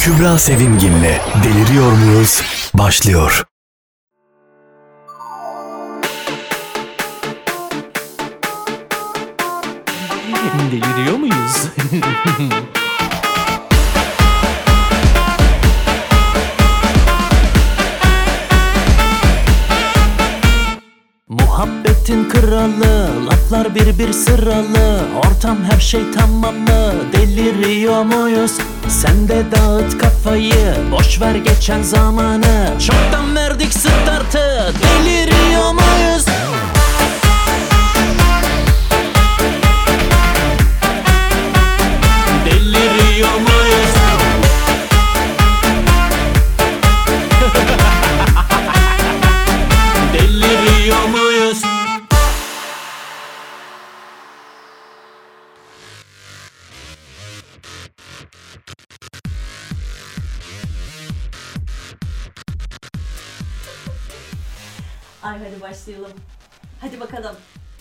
Kübra Sevimgin'le Deliriyor Muyuz? başlıyor. Deliriyor muyuz? Muhabbetin kralı Laflar bir bir sıralı. Ortam her şey tamam mı Deliriyor muyuz? Sen de dağıt kafayı Boş ver geçen zamanı. Çoktan verdik startı Deliriyor muyuz Ay hadi başlayalım. Hadi bakalım.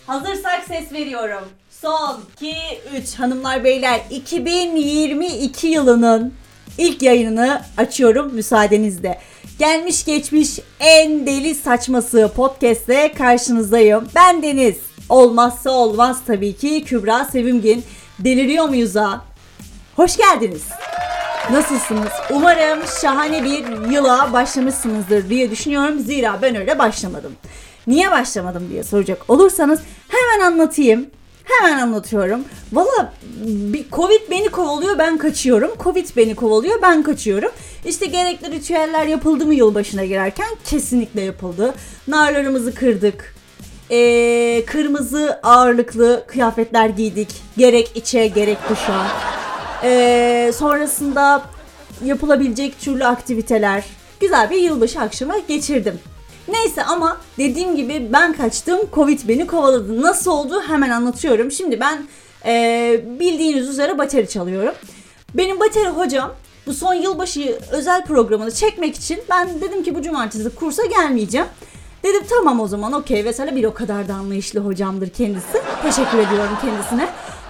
Hazırsak ses veriyorum. Son 2 3 hanımlar beyler 2022 yılının ilk yayınını açıyorum müsaadenizle. Gelmiş geçmiş en deli saçması podcast'le karşınızdayım. Ben Deniz. Olmazsa olmaz tabii ki Kübra Sevimgin. Deliriyor muyuz'a? Hoş geldiniz. Nasılsınız? Umarım şahane bir yıla başlamışsınızdır diye düşünüyorum. Zira ben öyle başlamadım. Niye başlamadım diye soracak olursanız hemen anlatayım. Hemen anlatıyorum. Valla bir Covid beni kovalıyor ben kaçıyorum. Covid beni kovalıyor ben kaçıyorum. İşte gerekli ritüeller yapıldı mı yılbaşına girerken? Kesinlikle yapıldı. Narlarımızı kırdık. Ee, kırmızı ağırlıklı kıyafetler giydik. Gerek içe gerek dışa. Ee, sonrasında yapılabilecek türlü aktiviteler. Güzel bir yılbaşı akşamı geçirdim. Neyse ama dediğim gibi ben kaçtım. Covid beni kovaladı. Nasıl oldu hemen anlatıyorum. Şimdi ben e, bildiğiniz üzere bateri çalıyorum. Benim bateri hocam bu son yılbaşı özel programını çekmek için ben dedim ki bu cumartesi kursa gelmeyeceğim. Dedim tamam o zaman okey mesela bir o kadar da anlayışlı hocamdır kendisi. Teşekkür ediyorum kendisine.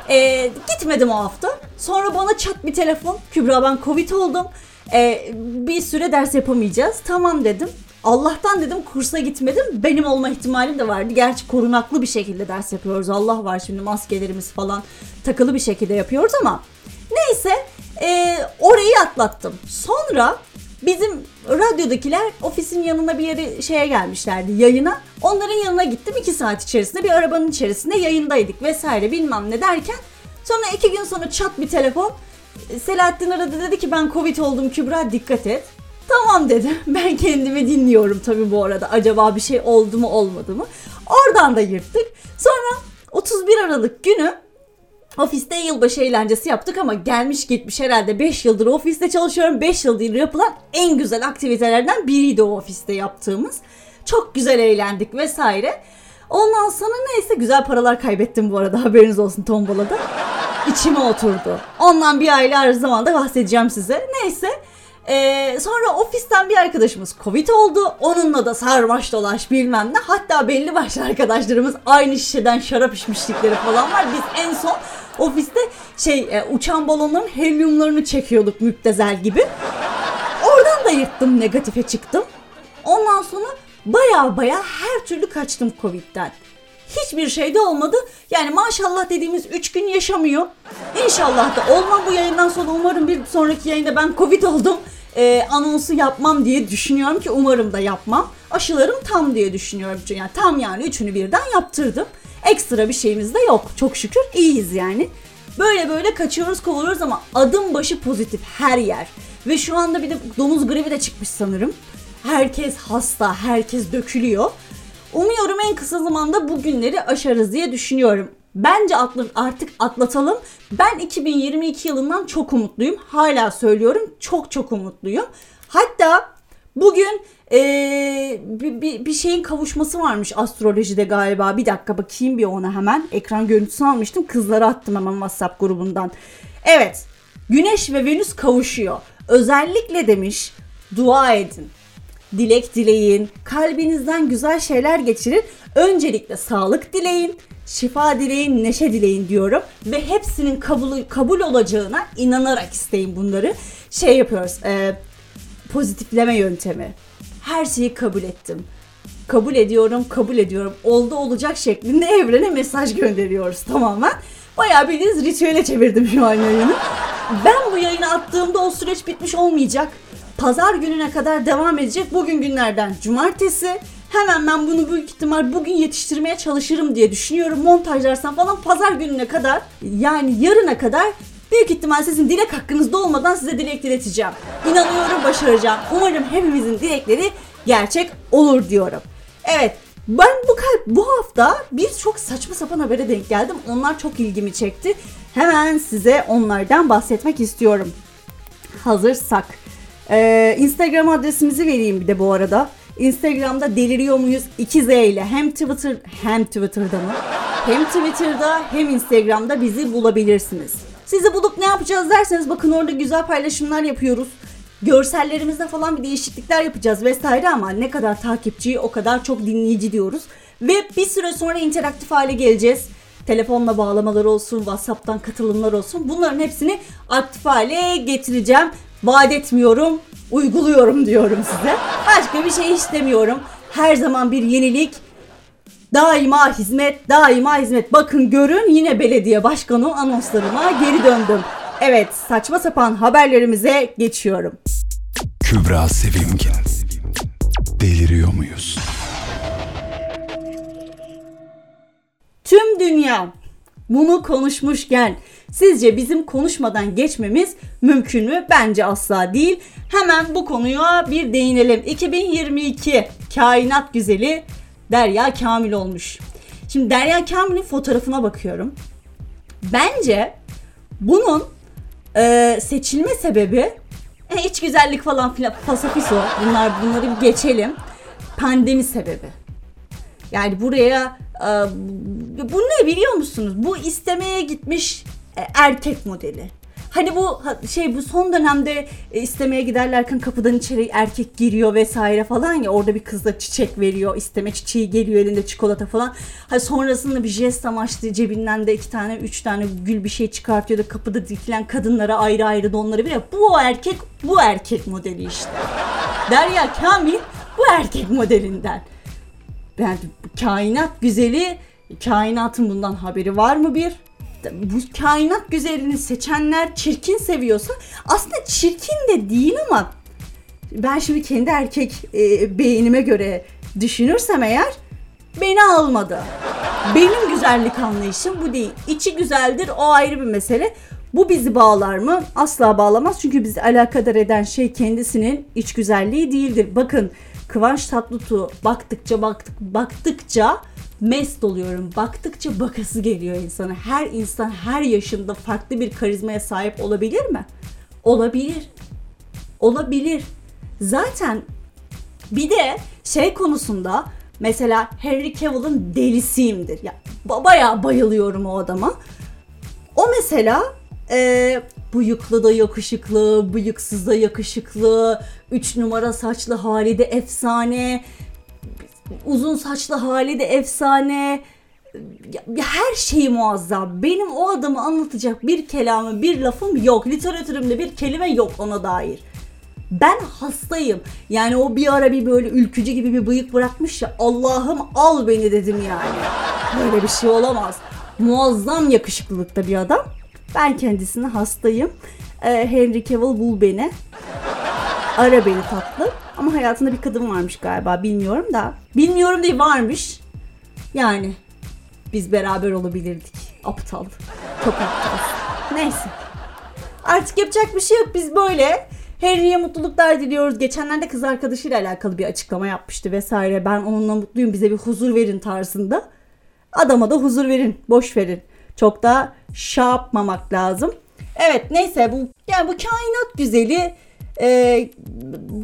Ee, gitmedim o hafta. Sonra bana çat bir telefon. Kübra ben Covid oldum. Ee, bir süre ders yapamayacağız. Tamam dedim. Allah'tan dedim kursa gitmedim. Benim olma ihtimalim de vardı. Gerçi korunaklı bir şekilde ders yapıyoruz. Allah var şimdi maskelerimiz falan takılı bir şekilde yapıyoruz ama. Neyse e, orayı atlattım. Sonra bizim radyodakiler ofisin yanına bir yere şeye gelmişlerdi yayına. Onların yanına gittim iki saat içerisinde bir arabanın içerisinde yayındaydık vesaire bilmem ne derken sonra iki gün sonra çat bir telefon Selahattin aradı dedi ki ben Covid oldum Kübra dikkat et. Tamam dedim. Ben kendimi dinliyorum tabii bu arada. Acaba bir şey oldu mu olmadı mı? Oradan da yırttık. Sonra 31 Aralık günü ofiste yılbaşı eğlencesi yaptık ama gelmiş gitmiş herhalde 5 yıldır ofiste çalışıyorum. 5 yıldır yapılan en güzel aktivitelerden biriydi o ofiste yaptığımız. Çok güzel eğlendik vesaire. Ondan sonra neyse güzel paralar kaybettim bu arada haberiniz olsun tombalada. İçime oturdu. Ondan bir aile her zaman da bahsedeceğim size. Neyse ee, sonra ofisten bir arkadaşımız Covid oldu. Onunla da sarmaş dolaş bilmem ne. Hatta belli başlı arkadaşlarımız aynı şişeden şarap içmişlikleri falan var. Biz en son ofiste şey e, uçan balonların helyumlarını çekiyorduk müptezel gibi. Oradan da yırttım negatife çıktım. Ondan sonra baya baya her türlü kaçtım Covid'den. Hiçbir şey de olmadı. Yani maşallah dediğimiz 3 gün yaşamıyor. İnşallah da olmam bu yayından sonra umarım bir sonraki yayında ben Covid oldum. Ee, anonsu yapmam diye düşünüyorum ki umarım da yapmam. Aşılarım tam diye düşünüyorum. Yani tam yani üçünü birden yaptırdım. Ekstra bir şeyimiz de yok. Çok şükür iyiyiz yani. Böyle böyle kaçıyoruz kovalıyoruz ama adım başı pozitif her yer. Ve şu anda bir de domuz gribi de çıkmış sanırım. Herkes hasta, herkes dökülüyor. Umuyorum en kısa zamanda bu günleri aşarız diye düşünüyorum. Bence atla, artık atlatalım. Ben 2022 yılından çok umutluyum. Hala söylüyorum. Çok çok umutluyum. Hatta bugün ee, bir, bir, bir şeyin kavuşması varmış astrolojide galiba. Bir dakika bakayım bir ona hemen. Ekran görüntüsü almıştım. Kızlara attım hemen WhatsApp grubundan. Evet. Güneş ve Venüs kavuşuyor. Özellikle demiş dua edin dilek dileyin, kalbinizden güzel şeyler geçirin. Öncelikle sağlık dileyin, şifa dileyin, neşe dileyin diyorum. Ve hepsinin kabul, kabul olacağına inanarak isteyin bunları. Şey yapıyoruz, e, pozitifleme yöntemi. Her şeyi kabul ettim. Kabul ediyorum, kabul ediyorum. Oldu olacak şeklinde evrene mesaj gönderiyoruz tamamen. Bayağı bildiğiniz ritüele çevirdim şu an yayını. Ben bu yayını attığımda o süreç bitmiş olmayacak. Pazar gününe kadar devam edecek. Bugün günlerden cumartesi. Hemen ben bunu büyük ihtimal bugün yetiştirmeye çalışırım diye düşünüyorum. Montajlarsam falan pazar gününe kadar yani yarına kadar büyük ihtimal sizin dilek hakkınızda olmadan size dilek dileteceğim. İnanıyorum başaracağım. Umarım hepimizin dilekleri gerçek olur diyorum. Evet ben bu bu hafta bir çok saçma sapan habere denk geldim. Onlar çok ilgimi çekti. Hemen size onlardan bahsetmek istiyorum. Hazırsak. Ee, Instagram adresimizi vereyim bir de bu arada. Instagram'da deliriyor muyuz 2Z ile hem Twitter hem Twitter'da mı? Hem Twitter'da hem Instagram'da bizi bulabilirsiniz. Sizi bulup ne yapacağız derseniz bakın orada güzel paylaşımlar yapıyoruz. Görsellerimizde falan bir değişiklikler yapacağız vesaire ama ne kadar takipçi o kadar çok dinleyici diyoruz. Ve bir süre sonra interaktif hale geleceğiz. Telefonla bağlamalar olsun, WhatsApp'tan katılımlar olsun. Bunların hepsini aktif hale getireceğim. Vaat etmiyorum, uyguluyorum diyorum size. Başka bir şey istemiyorum. Her zaman bir yenilik, daima hizmet, daima hizmet. Bakın görün yine belediye başkanı anonslarıma geri döndüm. Evet, saçma sapan haberlerimize geçiyorum. Kübra Sevimgin. Deliriyor muyuz? Tüm dünya bunu konuşmuşken sizce bizim konuşmadan geçmemiz mümkün mü? Bence asla değil. Hemen bu konuya bir değinelim. 2022 kainat güzeli Derya Kamil olmuş. Şimdi Derya Kamil'in fotoğrafına bakıyorum. Bence bunun e, seçilme sebebi e, iç güzellik falan filan pasafiso bunlar bunları bir geçelim. Pandemi sebebi. Yani buraya e, bu ne biliyor musunuz? Bu istemeye gitmiş e, erkek modeli. Hani bu şey bu son dönemde e, istemeye giderlerken kapıdan içeri erkek giriyor vesaire falan ya orada bir kız da çiçek veriyor isteme çiçeği geliyor elinde çikolata falan. Hani sonrasında bir jest amaçlı cebinden de iki tane üç tane gül bir şey çıkartıyor da kapıda dikilen kadınlara ayrı ayrı donları bir bu o erkek bu erkek modeli işte. Derya Kamil bu erkek modelinden. Yani kainat güzeli kainatın bundan haberi var mı bir? Bu kainat güzelini seçenler çirkin seviyorsa aslında çirkin de değil ama ben şimdi kendi erkek e, beynime göre düşünürsem eğer beni almadı. Benim güzellik anlayışım bu değil. İçi güzeldir o ayrı bir mesele. Bu bizi bağlar mı? Asla bağlamaz. Çünkü bizi alakadar eden şey kendisinin iç güzelliği değildir. Bakın Kıvanç Tatlıtuğ baktıkça baktık baktıkça mest oluyorum. Baktıkça bakası geliyor insana. Her insan her yaşında farklı bir karizmaya sahip olabilir mi? Olabilir. Olabilir. Zaten bir de şey konusunda mesela Henry Cavill'ın delisiyimdir. Ya bayağı bayılıyorum o adama. O mesela e, bıyıklı da yakışıklı, bıyıksız da yakışıklı, 3 numara saçlı hali de efsane, uzun saçlı hali de efsane. Her şeyi muazzam. Benim o adamı anlatacak bir kelamı, bir lafım yok. Literatürümde bir kelime yok ona dair. Ben hastayım. Yani o bir ara bir böyle ülkücü gibi bir bıyık bırakmış ya. Allah'ım al beni dedim yani. Böyle bir şey olamaz. Muazzam yakışıklılıkta bir adam. Ben kendisine hastayım. Ee, Henry Cavill bul beni. Ara beni tatlı. Ama hayatında bir kadın varmış galiba bilmiyorum da. Bilmiyorum değil varmış. Yani biz beraber olabilirdik. Aptal. Çok aptal. Neyse. Artık yapacak bir şey yok. Biz böyle Harry'e mutluluklar diliyoruz. Geçenlerde kız arkadaşıyla alakalı bir açıklama yapmıştı vesaire. Ben onunla mutluyum bize bir huzur verin tarzında. Adama da huzur verin. Boş verin. Çok da şey yapmamak lazım. Evet neyse bu yani bu kainat güzeli e,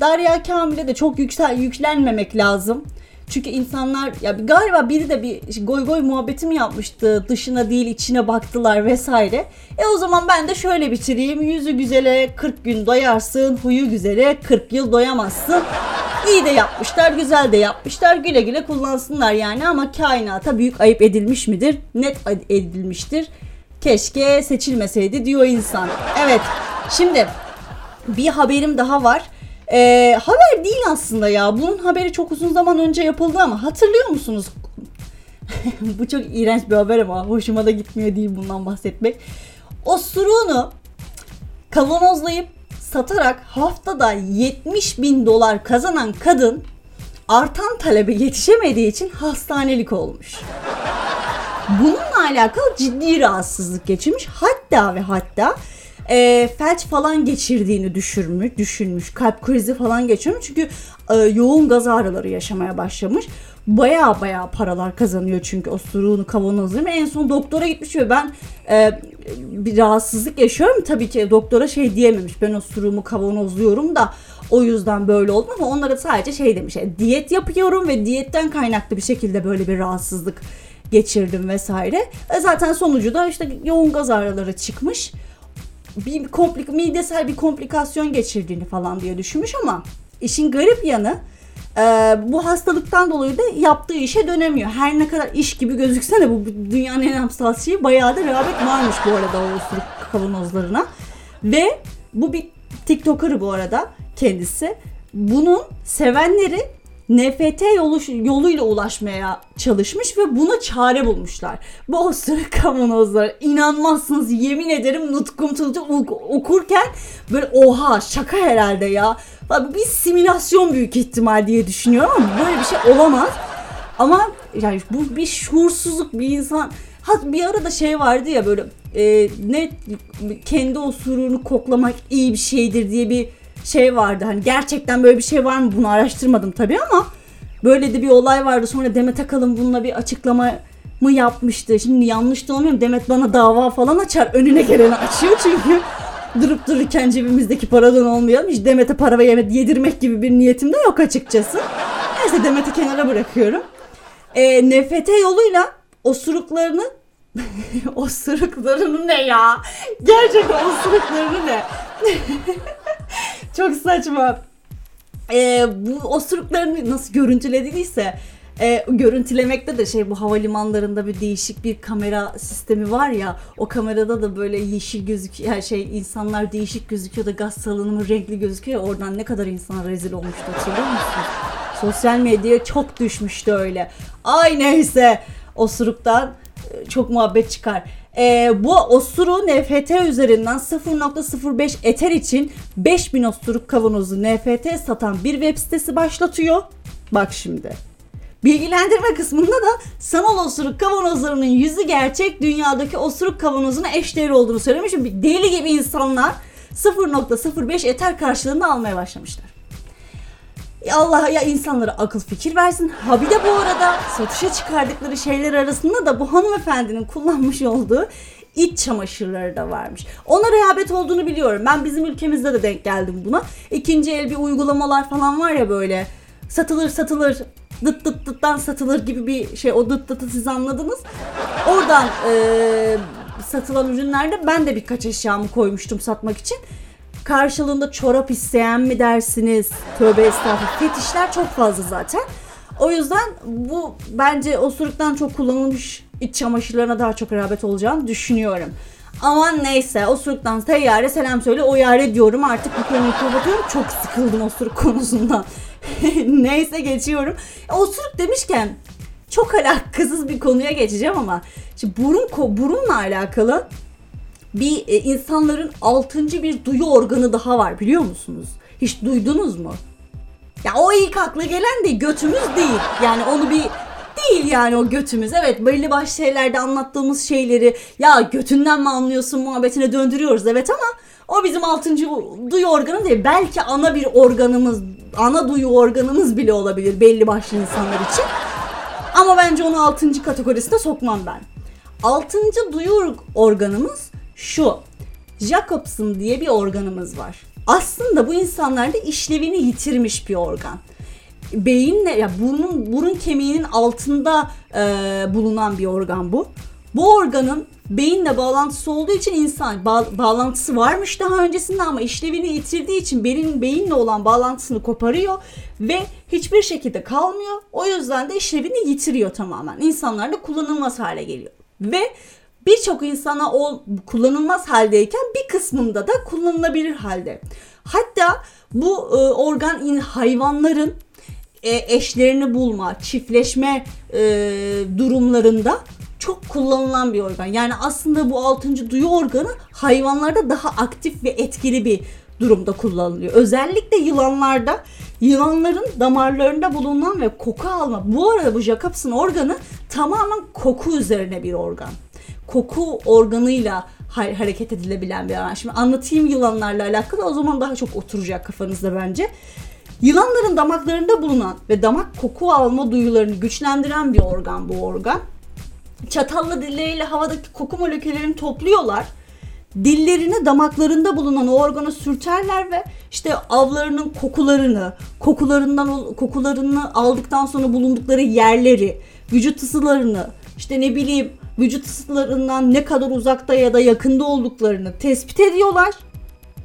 Derya Kamil'e de çok yüksel yüklenmemek lazım. Çünkü insanlar ya galiba biri de bir goy goy muhabbeti mi yapmıştı. Dışına değil içine baktılar vesaire. E o zaman ben de şöyle bitireyim. Yüzü güzele 40 gün doyarsın. Huyu güzele 40 yıl doyamazsın. İyi de yapmışlar, güzel de yapmışlar. Güle güle kullansınlar yani ama kainata büyük ayıp edilmiş midir? Net edilmiştir. Keşke seçilmeseydi diyor insan. Evet. Şimdi bir haberim daha var. Ee, haber değil aslında ya. Bunun haberi çok uzun zaman önce yapıldı ama hatırlıyor musunuz? Bu çok iğrenç bir haber ama hoşuma da gitmiyor değil bundan bahsetmek. Osuruğunu kavanozlayıp satarak haftada 70 bin dolar kazanan kadın artan talebe yetişemediği için hastanelik olmuş. Bununla alakalı ciddi rahatsızlık geçirmiş. Hatta ve hatta e, felç falan geçirdiğini düşürmüş, düşünmüş. Kalp krizi falan geçirmiş. Çünkü e, yoğun gaz ağrıları yaşamaya başlamış. Baya baya paralar kazanıyor çünkü o suruğunu kavanozlayıp en son doktora gitmiş ve ben e, bir rahatsızlık yaşıyorum. Tabii ki doktora şey diyememiş ben o suruğumu kavanozluyorum da o yüzden böyle oldum ama onlara sadece şey demiş e, diyet yapıyorum ve diyetten kaynaklı bir şekilde böyle bir rahatsızlık geçirdim vesaire. E zaten sonucu da işte yoğun gaz ağrıları çıkmış. Bir komplik midesel bir komplikasyon geçirdiğini falan diye düşünmüş ama işin garip yanı e, bu hastalıktan dolayı da yaptığı işe dönemiyor. Her ne kadar iş gibi gözükse de bu dünyanın en hassas şeyi bayağı da rağbet varmış bu arada o osuruk kavanozlarına. Ve bu bir TikToker bu arada kendisi. Bunun sevenleri NFT yolu, yoluyla ulaşmaya çalışmış ve buna çare bulmuşlar. Bu osuruk kavanozlar inanmazsınız yemin ederim nutkum tuttu okurken böyle oha şaka herhalde ya. Bir simülasyon büyük ihtimal diye düşünüyorum ama böyle bir şey olamaz. Ama yani bu bir şuursuzluk bir insan Ha bir arada şey vardı ya böyle e, ne kendi osuruğunu koklamak iyi bir şeydir diye bir şey vardı. Hani gerçekten böyle bir şey var mı bunu araştırmadım tabii ama böyle de bir olay vardı. Sonra Demet Akalın bununla bir açıklama mı yapmıştı. Şimdi yanlış da olmuyorum. Demet bana dava falan açar. Önüne geleni açıyor çünkü durup dururken cebimizdeki paradan olmayalım. Hiç Demet'e para ve yemek yedirmek gibi bir niyetim de yok açıkçası. Neyse Demet'i kenara bırakıyorum. E, NFT yoluyla osuruklarını osuruklarını ne ya? Gerçekten osuruklarını ne? Çok saçma. Ee, bu osuruklarını nasıl görüntülediyse e, görüntülemekte de şey bu havalimanlarında bir değişik bir kamera sistemi var ya o kamerada da böyle yeşil gözüküyor yani şey insanlar değişik gözüküyor da gaz salınımı renkli gözüküyor oradan ne kadar insana rezil olmuştu hatırlıyor musun? Sosyal medyaya çok düşmüştü öyle. Ay neyse osuruktan e, çok muhabbet çıkar. E, bu osuru NFT üzerinden 0.05 Ether için 5000 osuruk kavanozu NFT satan bir web sitesi başlatıyor. Bak şimdi. Bilgilendirme kısmında da sanal osuruk kavanozlarının yüzü gerçek dünyadaki osuruk kavanozuna eşdeğer olduğunu söylemiş. Deli gibi insanlar 0.05 Ether karşılığında almaya başlamışlar. Allah ya insanlara akıl fikir versin. Ha bir de bu arada satışa çıkardıkları şeyler arasında da bu hanımefendinin kullanmış olduğu iç çamaşırları da varmış. Ona rehabet olduğunu biliyorum. Ben bizim ülkemizde de denk geldim buna. İkinci el bir uygulamalar falan var ya böyle satılır satılır dıt dıt dıttan satılır gibi bir şey. O dıt dıtı siz anladınız. Oradan e, satılan ürünlerde ben de birkaç eşyamı koymuştum satmak için. Karşılığında çorap isteyen mi dersiniz? Tövbe estağfurullah. Fetişler çok fazla zaten. O yüzden bu bence osuruktan çok kullanılmış iç çamaşırlarına daha çok rağbet olacağını düşünüyorum. Aman neyse osuruktan teyyare selam söyle o yare diyorum artık bu konuyu kapatıyorum. Çok sıkıldım osuruk konusundan. neyse geçiyorum. Osuruk demişken çok alakasız bir konuya geçeceğim ama şimdi burun burunla alakalı bir e, insanların altıncı bir duyu organı daha var biliyor musunuz? Hiç duydunuz mu? Ya o ilk akla gelen de götümüz değil. Yani onu bir değil yani o götümüz. Evet belli başlı şeylerde anlattığımız şeyleri ya götünden mi anlıyorsun muhabbetine döndürüyoruz evet ama o bizim altıncı duyu organı değil. Belki ana bir organımız, ana duyu organımız bile olabilir belli başlı insanlar için. Ama bence onu altıncı kategorisine sokmam ben. Altıncı duyu organımız şu. Jacobson diye bir organımız var. Aslında bu insanlarda işlevini yitirmiş bir organ. Beyinle ya burun burun kemiğinin altında e, bulunan bir organ bu. Bu organın beyinle bağlantısı olduğu için insan ba- bağlantısı varmış daha öncesinde ama işlevini yitirdiği için beyin beyinle olan bağlantısını koparıyor ve hiçbir şekilde kalmıyor. O yüzden de işlevini yitiriyor tamamen. İnsanlarda kullanılmaz hale geliyor. Ve birçok insana o kullanılmaz haldeyken bir kısmında da kullanılabilir halde. Hatta bu e, organ in hayvanların e, eşlerini bulma, çiftleşme e, durumlarında çok kullanılan bir organ. Yani aslında bu altıncı duyu organı hayvanlarda daha aktif ve etkili bir durumda kullanılıyor. Özellikle yılanlarda yılanların damarlarında bulunan ve koku alma. Bu arada bu Jacobs'un organı tamamen koku üzerine bir organ. Koku organıyla ha- hareket edilebilen bir organ. Şimdi anlatayım yılanlarla alakalı o zaman daha çok oturacak kafanızda bence. Yılanların damaklarında bulunan ve damak koku alma duyularını güçlendiren bir organ bu organ. Çatalla dilleriyle havadaki koku moleküllerini topluyorlar. Dillerini damaklarında bulunan o organa sürterler ve işte avlarının kokularını, kokularından kokularını aldıktan sonra bulundukları yerleri, vücut ısılarını, işte ne bileyim vücut ısılarından ne kadar uzakta ya da yakında olduklarını tespit ediyorlar.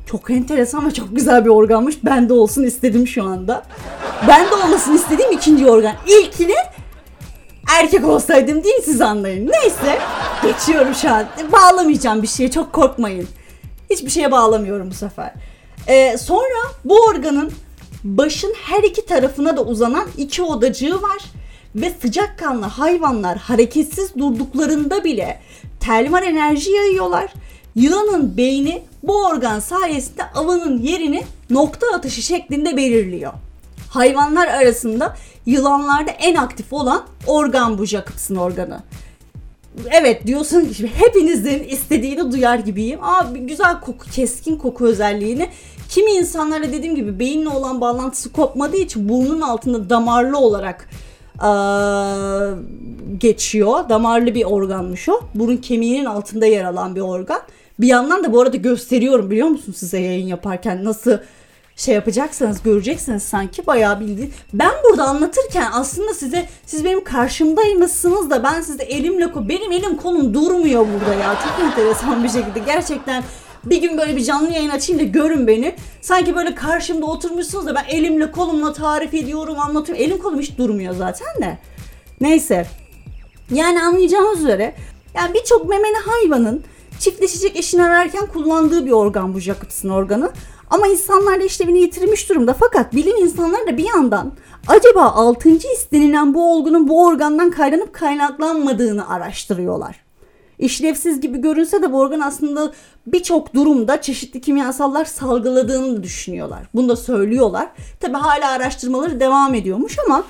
Çok enteresan ve çok güzel bir organmış. Ben de olsun istedim şu anda. Ben de olmasını istediğim ikinci organ. İlkini erkek olsaydım değil siz anlayın. Neyse geçiyorum şu an. Bağlamayacağım bir şeye çok korkmayın. Hiçbir şeye bağlamıyorum bu sefer. Ee, sonra bu organın başın her iki tarafına da uzanan iki odacığı var. Ve sıcakkanlı hayvanlar hareketsiz durduklarında bile termal enerji yayıyorlar. Yılanın beyni bu organ sayesinde avının yerini nokta atışı şeklinde belirliyor. Hayvanlar arasında yılanlarda en aktif olan organ bu Jacobs'ın organı. Evet diyorsun ki hepinizin istediğini duyar gibiyim. Abi güzel koku, keskin koku özelliğini. Kimi insanlarla dediğim gibi beyinle olan bağlantısı kopmadığı için burnun altında damarlı olarak geçiyor. Damarlı bir organmış o. Burun kemiğinin altında yer alan bir organ. Bir yandan da bu arada gösteriyorum biliyor musun size yayın yaparken nasıl şey yapacaksanız göreceksiniz sanki bayağı bildiğin. Ben burada anlatırken aslında size siz benim karşımdaymışsınız da ben size elimle benim elim kolum durmuyor burada ya. Çok enteresan bir şekilde gerçekten bir gün böyle bir canlı yayın açayım da görün beni. Sanki böyle karşımda oturmuşsunuz da ben elimle kolumla tarif ediyorum anlatıyorum. Elim kolum hiç durmuyor zaten de. Neyse. Yani anlayacağınız üzere yani birçok memeli hayvanın çiftleşecek eşini ararken kullandığı bir organ bu Jacobs'ın organı. Ama insanlar da işlevini yitirmiş durumda. Fakat bilim insanları da bir yandan acaba 6. his denilen bu olgunun bu organdan kaynaklanıp kaynaklanmadığını araştırıyorlar. İşlevsiz gibi görünse de bu organ aslında birçok durumda çeşitli kimyasallar salgıladığını düşünüyorlar. Bunu da söylüyorlar. Tabi hala araştırmaları devam ediyormuş ama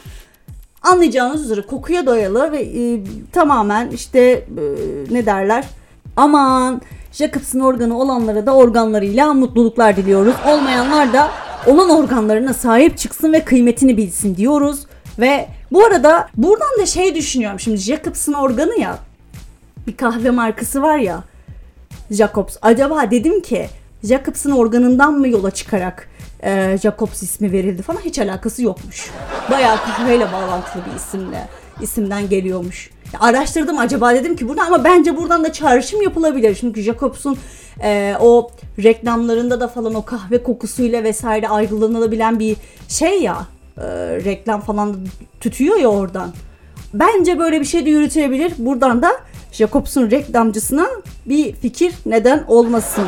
anlayacağınız üzere kokuya dayalı ve e, tamamen işte e, ne derler aman Jacobs'ın organı olanlara da organlarıyla mutluluklar diliyoruz. Olmayanlar da olan organlarına sahip çıksın ve kıymetini bilsin diyoruz. Ve bu arada buradan da şey düşünüyorum şimdi Jacobs'ın organı ya bir kahve markası var ya Jacobs. Acaba dedim ki Jacobs'ın organından mı yola çıkarak e, Jacobs ismi verildi falan hiç alakası yokmuş. Bayağı kahveyle bağlantılı bir isimle isimden geliyormuş. Ya araştırdım acaba dedim ki buradan ama bence buradan da çağrışım yapılabilir. Çünkü Jacobs'un e, o reklamlarında da falan o kahve kokusuyla vesaire ayrılanabilen bir şey ya e, reklam falan tütüyor ya oradan. Bence böyle bir şey de yürütülebilir. Buradan da Jacobs'un reklamcısına bir fikir neden olmasın.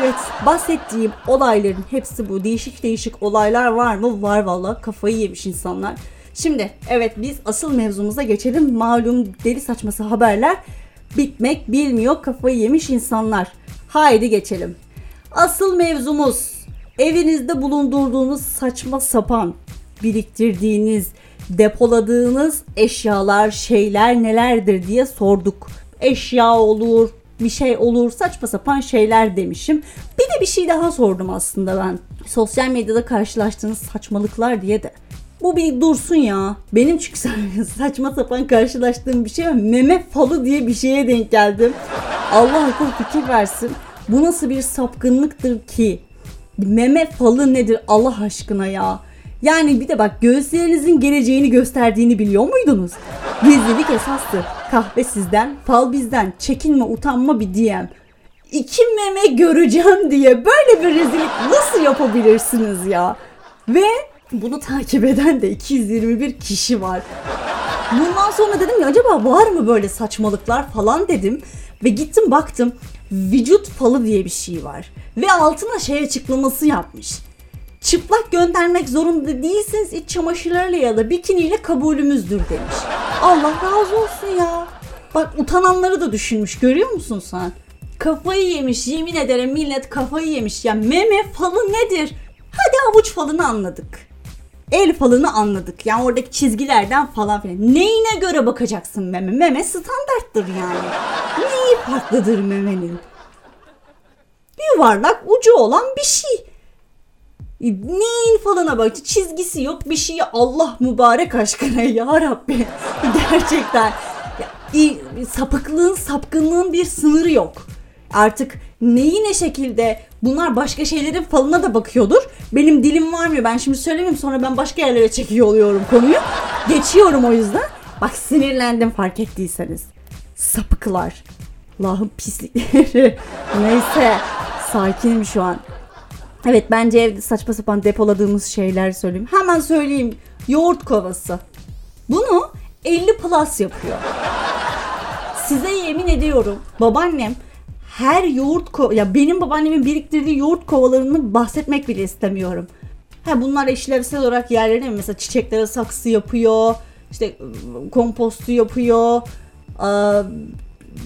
Evet bahsettiğim olayların hepsi bu. Değişik değişik olaylar var mı? Var valla kafayı yemiş insanlar. Şimdi evet biz asıl mevzumuza geçelim. Malum deli saçması haberler bitmek bilmiyor kafayı yemiş insanlar. Haydi geçelim. Asıl mevzumuz evinizde bulundurduğunuz saçma sapan biriktirdiğiniz, depoladığınız eşyalar, şeyler nelerdir diye sorduk. Eşya olur, bir şey olur, saçma sapan şeyler demişim. Bir de bir şey daha sordum aslında ben. Sosyal medyada karşılaştığınız saçmalıklar diye de. Bu bir dursun ya. Benim çünkü saçma sapan karşılaştığım bir şey var. Meme falı diye bir şeye denk geldim. Allah akıl fikir versin. Bu nasıl bir sapkınlıktır ki? Meme falı nedir Allah aşkına ya? Yani bir de bak göğüslerinizin geleceğini gösterdiğini biliyor muydunuz? Gizlilik esastır. Kahve sizden, fal bizden. Çekinme, utanma bir diyem. İki meme göreceğim diye böyle bir rezillik nasıl yapabilirsiniz ya? Ve bunu takip eden de 221 kişi var. Bundan sonra dedim ya acaba var mı böyle saçmalıklar falan dedim. Ve gittim baktım vücut falı diye bir şey var. Ve altına şey açıklaması yapmış. Çıplak göndermek zorunda değilsiniz iç çamaşırlarıyla ya da bikiniyle kabulümüzdür demiş. Allah razı olsun ya. Bak utananları da düşünmüş görüyor musun sen? Kafayı yemiş yemin ederim millet kafayı yemiş. Ya meme falı nedir? Hadi avuç falını anladık el falını anladık. Yani oradaki çizgilerden falan filan. Neyine göre bakacaksın meme? Meme standarttır yani. Neyi farklıdır memenin? Yuvarlak ucu olan bir şey. Neyin falına bak çizgisi yok bir şey Allah mübarek aşkına ya Rabbi gerçekten sapıklığın sapkınlığın bir sınırı yok artık neyi ne şekilde bunlar başka şeylerin falına da bakıyordur. Benim dilim varmıyor. Ben şimdi söylemeyeyim sonra ben başka yerlere çekiyor oluyorum konuyu. Geçiyorum o yüzden. Bak sinirlendim fark ettiyseniz. Sapıklar. Allah'ın pislikleri. Neyse. Sakinim şu an. Evet bence evde saçma sapan depoladığımız şeyler söyleyeyim. Hemen söyleyeyim. Yoğurt kovası. Bunu 50 plus yapıyor. Size yemin ediyorum babaannem her yoğurt ko ya benim babaannemin biriktirdiği yoğurt kovalarını bahsetmek bile istemiyorum. Ha bunlar işlevsel olarak yerlerine mesela çiçeklere saksı yapıyor. işte kompostu yapıyor.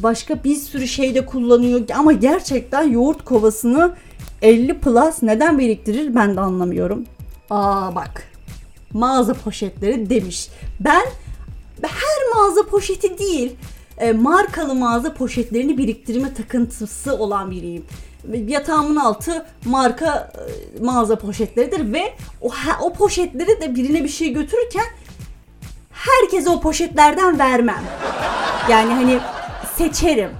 Başka bir sürü şeyde kullanıyor ama gerçekten yoğurt kovasını 50 plus neden biriktirir ben de anlamıyorum. Aa bak mağaza poşetleri demiş. Ben her mağaza poşeti değil e, markalı mağaza poşetlerini biriktirme takıntısı olan biriyim. Yatağımın altı marka e, mağaza poşetleridir ve o, o poşetleri de birine bir şey götürürken herkese o poşetlerden vermem. Yani hani seçerim.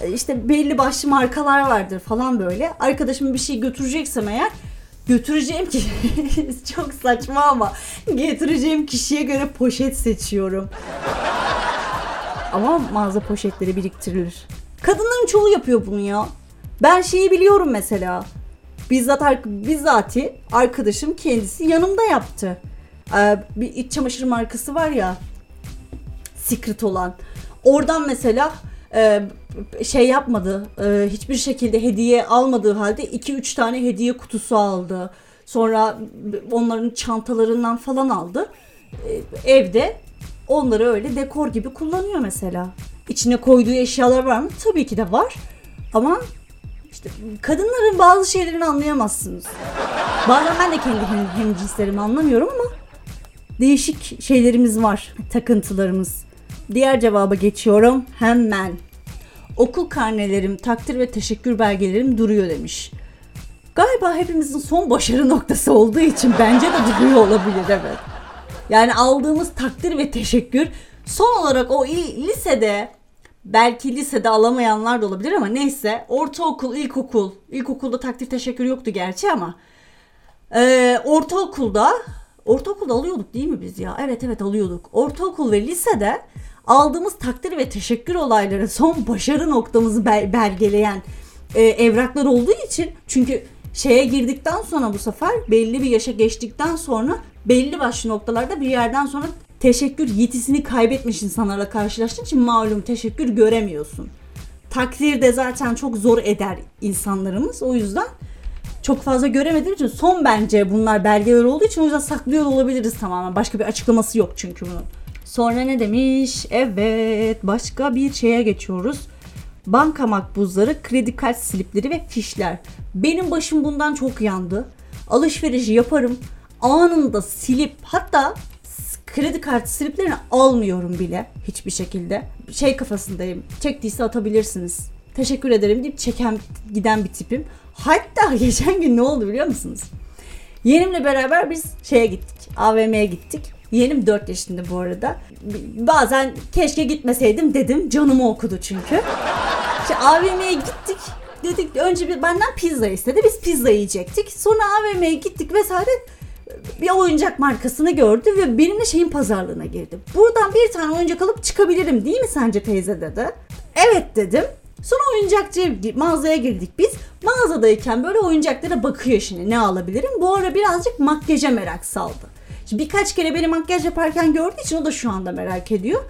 E, işte belli başlı markalar vardır falan böyle. Arkadaşım bir şey götüreceksem eğer götüreceğim ki çok saçma ama getireceğim kişiye göre poşet seçiyorum. Ama mağaza poşetleri biriktirilir. Kadınların çoğu yapıyor bunu ya. Ben şeyi biliyorum mesela. Bizzat bizzati arkadaşım kendisi yanımda yaptı. Ee, bir iç çamaşır markası var ya. Secret olan. Oradan mesela e, şey yapmadı. E, hiçbir şekilde hediye almadığı halde 2-3 tane hediye kutusu aldı. Sonra onların çantalarından falan aldı. E, evde onları öyle dekor gibi kullanıyor mesela. İçine koyduğu eşyalar var mı? Tabii ki de var. Ama işte kadınların bazı şeylerini anlayamazsınız. Bazen ben de kendi hem, hem cinslerimi anlamıyorum ama değişik şeylerimiz var, takıntılarımız. Diğer cevaba geçiyorum hemen. Okul karnelerim, takdir ve teşekkür belgelerim duruyor demiş. Galiba hepimizin son başarı noktası olduğu için bence de duruyor olabilir evet. Yani aldığımız takdir ve teşekkür son olarak o lisede belki lisede alamayanlar da olabilir ama neyse ortaokul, ilkokul, ilkokulda takdir teşekkür yoktu gerçi ama e, ortaokulda ortaokulda alıyorduk değil mi biz ya? Evet evet alıyorduk. Ortaokul ve lisede aldığımız takdir ve teşekkür olayları son başarı noktamızı belgeleyen e, evraklar olduğu için çünkü şeye girdikten sonra bu sefer belli bir yaşa geçtikten sonra belli başlı noktalarda bir yerden sonra teşekkür yetisini kaybetmiş insanlarla karşılaştığın için malum teşekkür göremiyorsun. Takdir de zaten çok zor eder insanlarımız. O yüzden çok fazla göremediğim için son bence bunlar belgeler olduğu için o yüzden saklıyor olabiliriz tamamen. Başka bir açıklaması yok çünkü bunun. Sonra ne demiş? Evet başka bir şeye geçiyoruz. Banka makbuzları, kredi kart slipleri ve fişler. Benim başım bundan çok yandı. Alışverişi yaparım anında silip hatta kredi kartı sliplerini almıyorum bile hiçbir şekilde. Şey kafasındayım. Çektiyse atabilirsiniz. Teşekkür ederim deyip çeken giden bir tipim. Hatta geçen gün ne oldu biliyor musunuz? Yeğenimle beraber biz şeye gittik. AVM'ye gittik. Yeğenim 4 yaşında bu arada. Bazen keşke gitmeseydim dedim. Canımı okudu çünkü. İşte AVM'ye gittik. Dedik önce bir benden pizza istedi. Biz pizza yiyecektik. Sonra AVM'ye gittik vesaire bir oyuncak markasını gördü ve benimle şeyin pazarlığına girdi. Buradan bir tane oyuncak alıp çıkabilirim değil mi sence teyze dedi. Evet dedim. Sonra oyuncakçı mağazaya girdik biz. Mağazadayken böyle oyuncaklara bakıyor şimdi ne alabilirim. Bu ara birazcık makyaja merak saldı. Şimdi birkaç kere beni makyaj yaparken gördüğü için o da şu anda merak ediyor.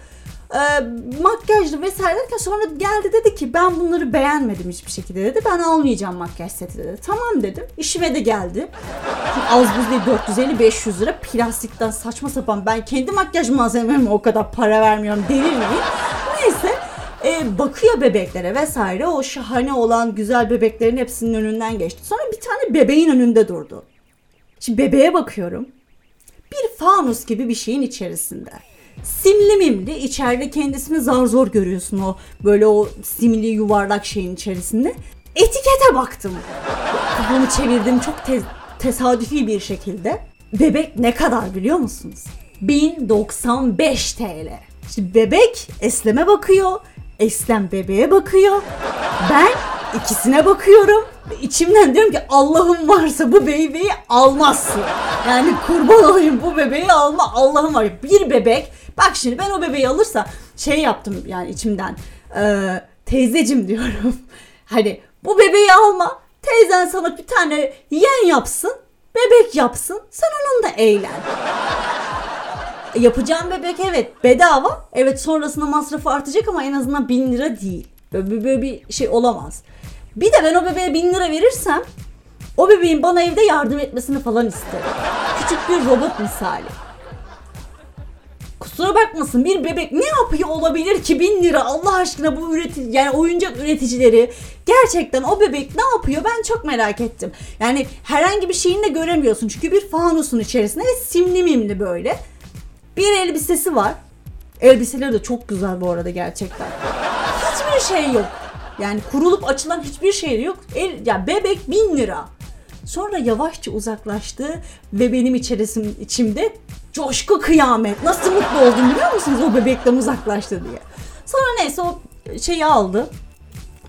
Ee, makyajlı vesaire derken sonra geldi dedi ki ben bunları beğenmedim hiçbir şekilde dedi. Ben almayacağım makyaj seti dedi. Tamam dedim. İşime de geldi. Az buz değil 450-500 lira plastikten saçma sapan ben kendi makyaj malzemelerime o kadar para vermiyorum delir miyim? Neyse e, bakıyor bebeklere vesaire o şahane olan güzel bebeklerin hepsinin önünden geçti. Sonra bir tane bebeğin önünde durdu. Şimdi bebeğe bakıyorum. Bir fanus gibi bir şeyin içerisinde. Simli mimli içeride kendisini zar zor görüyorsun o böyle o simli yuvarlak şeyin içerisinde. Etikete baktım. Kafamı çevirdim çok te- tesadüfi bir şekilde. Bebek ne kadar biliyor musunuz? 1095 TL. Şimdi bebek Eslem'e bakıyor. Eslem bebeğe bakıyor. Ben ikisine bakıyorum. İçimden diyorum ki Allah'ım varsa bu bebeği almazsın. Yani kurban olayım bu bebeği alma Allah'ım var. Bir bebek bak şimdi ben o bebeği alırsa şey yaptım yani içimden. E, teyzecim diyorum. Hani bu bebeği alma. Teyzen sana bir tane yen yapsın. Bebek yapsın. Sen onunla eğlen. Yapacağım bebek evet bedava. Evet sonrasında masrafı artacak ama en azından bin lira değil. Böyle, böyle bir şey olamaz. Bir de ben o bebeğe bin lira verirsem o bebeğin bana evde yardım etmesini falan isterim. Küçük bir robot misali. Kusura bakmasın bir bebek ne yapıyor olabilir ki bin lira Allah aşkına bu üretici yani oyuncak üreticileri gerçekten o bebek ne yapıyor ben çok merak ettim. Yani herhangi bir şeyini de göremiyorsun çünkü bir fanusun içerisinde ve simli mimli böyle. Bir elbisesi var. Elbiseleri de çok güzel bu arada gerçekten. Hiçbir şey yok. Yani kurulup açılan hiçbir şey yok. El, ya bebek bin lira. Sonra yavaşça uzaklaştı ve benim içerisim içimde coşku kıyamet. Nasıl mutlu oldum biliyor musunuz o bebekten uzaklaştı diye. Sonra neyse o şeyi aldı.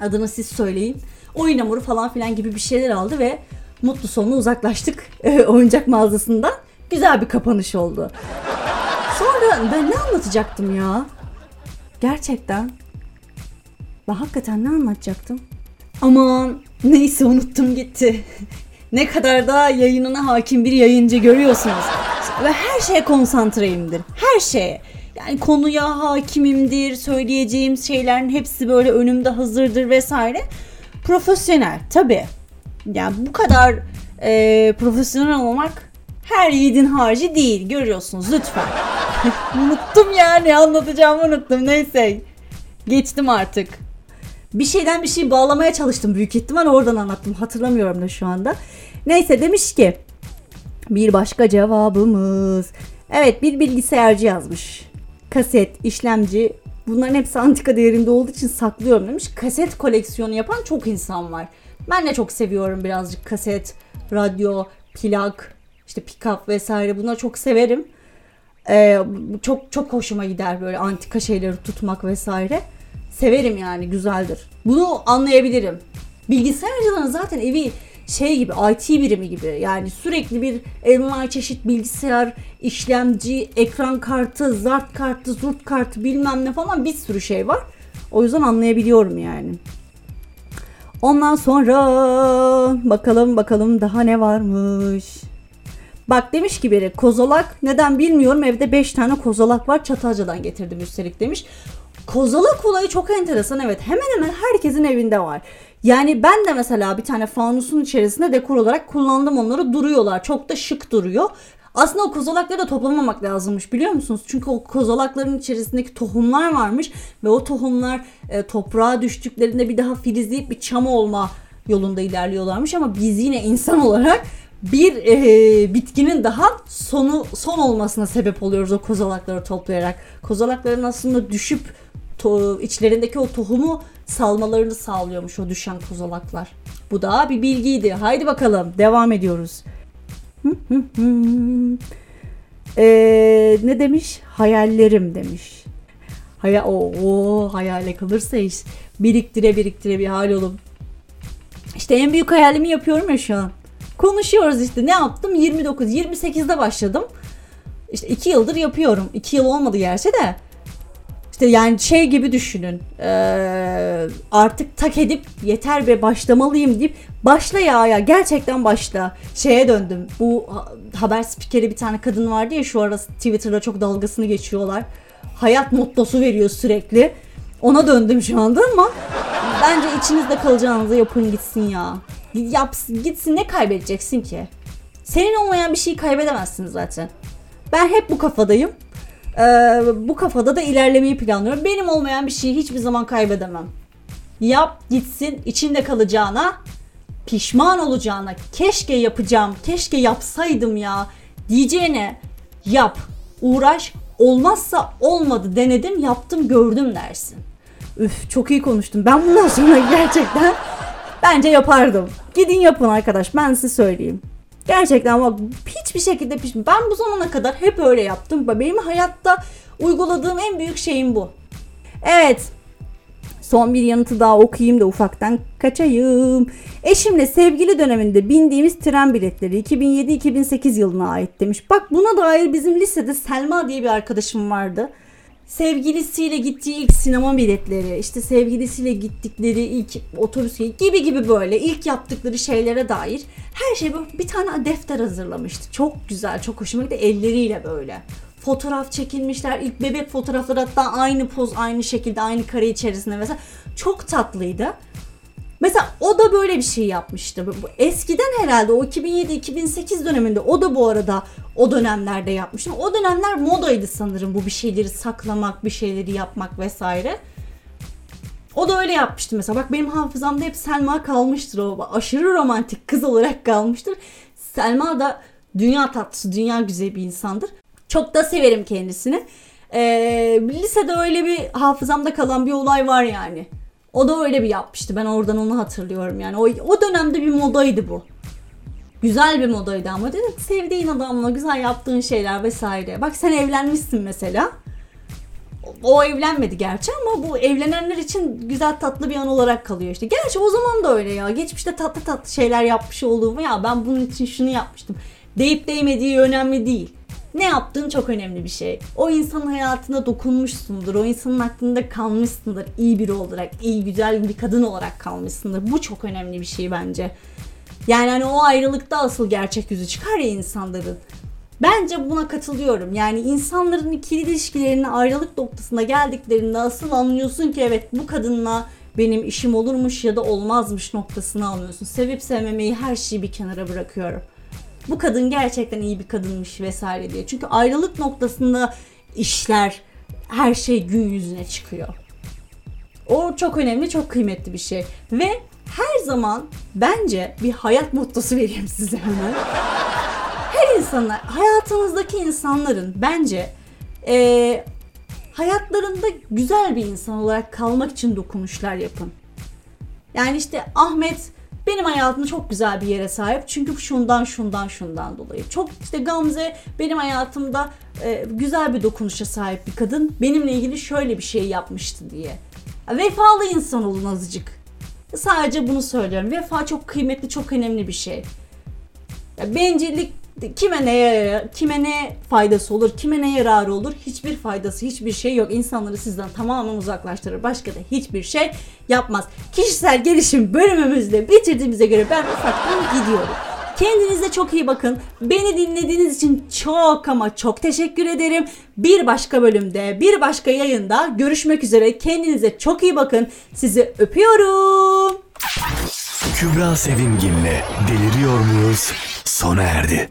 Adını siz söyleyin. Oyun hamuru falan filan gibi bir şeyler aldı ve mutlu sonlu uzaklaştık oyuncak mağazasından. Güzel bir kapanış oldu. Sonra ben ne anlatacaktım ya? Gerçekten. Ben hakikaten ne anlatacaktım? Aman neyse unuttum gitti. ne kadar da yayınına hakim bir yayıncı görüyorsunuz. Ve her şeye konsantreyimdir. Her şeye. Yani konuya hakimimdir. Söyleyeceğim şeylerin hepsi böyle önümde hazırdır vesaire. Profesyonel tabii. Yani bu kadar e, profesyonel olmak her yiğidin harcı değil. Görüyorsunuz lütfen. unuttum yani anlatacağımı unuttum. Neyse. Geçtim artık. Bir şeyden bir şey bağlamaya çalıştım büyük ihtimal oradan anlattım. Hatırlamıyorum da şu anda. Neyse demiş ki bir başka cevabımız. Evet bir bilgisayarcı yazmış. Kaset, işlemci bunların hepsi antika değerinde olduğu için saklıyorum demiş. Kaset koleksiyonu yapan çok insan var. Ben de çok seviyorum birazcık kaset, radyo, plak, işte pick-up vesaire bunları çok severim. Ee, çok çok hoşuma gider böyle antika şeyleri tutmak vesaire. Severim yani güzeldir. Bunu anlayabilirim. Bilgisayarcıların zaten evi şey gibi IT birimi gibi yani sürekli bir envai çeşit bilgisayar, işlemci, ekran kartı, zart kartı, zurt kartı bilmem ne falan bir sürü şey var. O yüzden anlayabiliyorum yani. Ondan sonra bakalım bakalım daha ne varmış. Bak demiş ki biri kozolak neden bilmiyorum evde 5 tane kozolak var Çatalca'dan getirdim üstelik demiş. Kozalak olayı çok enteresan evet hemen hemen herkesin evinde var. Yani ben de mesela bir tane fanusun içerisinde dekor olarak kullandım onları duruyorlar çok da şık duruyor. Aslında o kozalakları da toplamamak lazımmış biliyor musunuz? Çünkü o kozalakların içerisindeki tohumlar varmış ve o tohumlar e, toprağa düştüklerinde bir daha filizleyip bir çam olma yolunda ilerliyorlarmış ama biz yine insan olarak bir e, bitkinin daha sonu son olmasına sebep oluyoruz o kozalakları toplayarak. Kozalakların aslında düşüp to, içlerindeki o tohumu salmalarını sağlıyormuş o düşen kozalaklar. Bu da bir bilgiydi. Haydi bakalım devam ediyoruz. ee, ne demiş? Hayallerim demiş. Haya o, hayale kalırsa iş biriktire biriktire bir hal olup. İşte en büyük hayalimi yapıyorum ya şu an. Konuşuyoruz işte ne yaptım 29 28'de başladım. İşte 2 yıldır yapıyorum. 2 yıl olmadı gerçi de. İşte yani şey gibi düşünün. Ee, artık tak edip yeter be başlamalıyım deyip başla ya ya gerçekten başla. Şeye döndüm. Bu ha- haber spikeri bir tane kadın vardı ya şu ara Twitter'da çok dalgasını geçiyorlar. Hayat mottosu veriyor sürekli. Ona döndüm şu anda ama bence içinizde kalacağınızı yapın gitsin ya. Yapsın gitsin ne kaybedeceksin ki? Senin olmayan bir şeyi kaybedemezsin zaten. Ben hep bu kafadayım. Ee, bu kafada da ilerlemeyi planlıyorum. Benim olmayan bir şeyi hiçbir zaman kaybedemem. Yap gitsin içinde kalacağına, pişman olacağına, keşke yapacağım, keşke yapsaydım ya diyeceğine yap, uğraş, olmazsa olmadı denedim, yaptım, gördüm dersin. Üf çok iyi konuştum. Ben bundan sonra gerçekten bence yapardım. Gidin yapın arkadaş ben size söyleyeyim. Gerçekten bak hiçbir şekilde piş Ben bu zamana kadar hep öyle yaptım. Benim hayatta uyguladığım en büyük şeyim bu. Evet. Son bir yanıtı daha okuyayım da ufaktan kaçayım. Eşimle sevgili döneminde bindiğimiz tren biletleri 2007-2008 yılına ait demiş. Bak buna dair bizim lisede Selma diye bir arkadaşım vardı. Sevgilisiyle gittiği ilk sinema biletleri, işte sevgilisiyle gittikleri ilk otobüs gibi gibi böyle ilk yaptıkları şeylere dair her şey böyle bir tane defter hazırlamıştı. Çok güzel, çok hoşuma gitti elleriyle böyle. Fotoğraf çekilmişler. ilk bebek fotoğrafları hatta aynı poz, aynı şekilde, aynı kare içerisinde mesela. Çok tatlıydı. Mesela o da böyle bir şey yapmıştı. Eskiden herhalde o 2007-2008 döneminde o da bu arada o dönemlerde yapmıştı. O dönemler modaydı sanırım bu bir şeyleri saklamak, bir şeyleri yapmak vesaire. O da öyle yapmıştı mesela. Bak benim hafızamda hep Selma kalmıştır o. Aşırı romantik kız olarak kalmıştır. Selma da dünya tatlısı, dünya güzel bir insandır. Çok da severim kendisini. Ee, lisede öyle bir hafızamda kalan bir olay var yani. O da öyle bir yapmıştı. Ben oradan onu hatırlıyorum yani. O, o dönemde bir modaydı bu. Güzel bir modaydı ama dedim sevdiğin adamla güzel yaptığın şeyler vesaire. Bak sen evlenmişsin mesela. O- O evlenmedi gerçi ama bu evlenenler için güzel tatlı bir an olarak kalıyor işte. Gerçi o zaman da öyle ya. Geçmişte tatlı tatlı şeyler yapmış olduğumu ya ben bunun için şunu yapmıştım. Deyip değmediği önemli değil. Ne yaptığın çok önemli bir şey. O insanın hayatına dokunmuşsundur. O insanın aklında kalmışsındır. iyi biri olarak, iyi güzel bir kadın olarak kalmışsındır. Bu çok önemli bir şey bence. Yani hani o ayrılıkta asıl gerçek yüzü çıkar ya insanların. Bence buna katılıyorum. Yani insanların ikili ilişkilerinin ayrılık noktasına geldiklerinde asıl anlıyorsun ki evet bu kadınla benim işim olurmuş ya da olmazmış noktasını anlıyorsun. Sevip sevmemeyi her şeyi bir kenara bırakıyorum. Bu kadın gerçekten iyi bir kadınmış vesaire diye. Çünkü ayrılık noktasında işler her şey gün yüzüne çıkıyor. O çok önemli, çok kıymetli bir şey. Ve her zaman bence bir hayat mottosu vereyim size hemen. Her insanlar, hayatınızdaki insanların bence eee, hayatlarında güzel bir insan olarak kalmak için dokunuşlar yapın. Yani işte Ahmet benim hayatımda çok güzel bir yere sahip. Çünkü şundan şundan şundan dolayı. Çok işte Gamze benim hayatımda e, güzel bir dokunuşa sahip bir kadın. Benimle ilgili şöyle bir şey yapmıştı diye. Vefalı insan olun azıcık. Sadece bunu söylüyorum. Vefa çok kıymetli, çok önemli bir şey. Bencillik kime ne yarar- kime ne faydası olur, kime ne yararı olur? Hiçbir faydası, hiçbir şey yok. İnsanları sizden tamamen uzaklaştırır. Başka da hiçbir şey yapmaz. Kişisel gelişim bölümümüzde bitirdiğimize göre ben ufaktan gidiyorum. Kendinize çok iyi bakın. Beni dinlediğiniz için çok ama çok teşekkür ederim. Bir başka bölümde, bir başka yayında görüşmek üzere. Kendinize çok iyi bakın. Sizi öpüyorum. Kübra Sevimgin'le Deliriyor Muyuz sona erdi.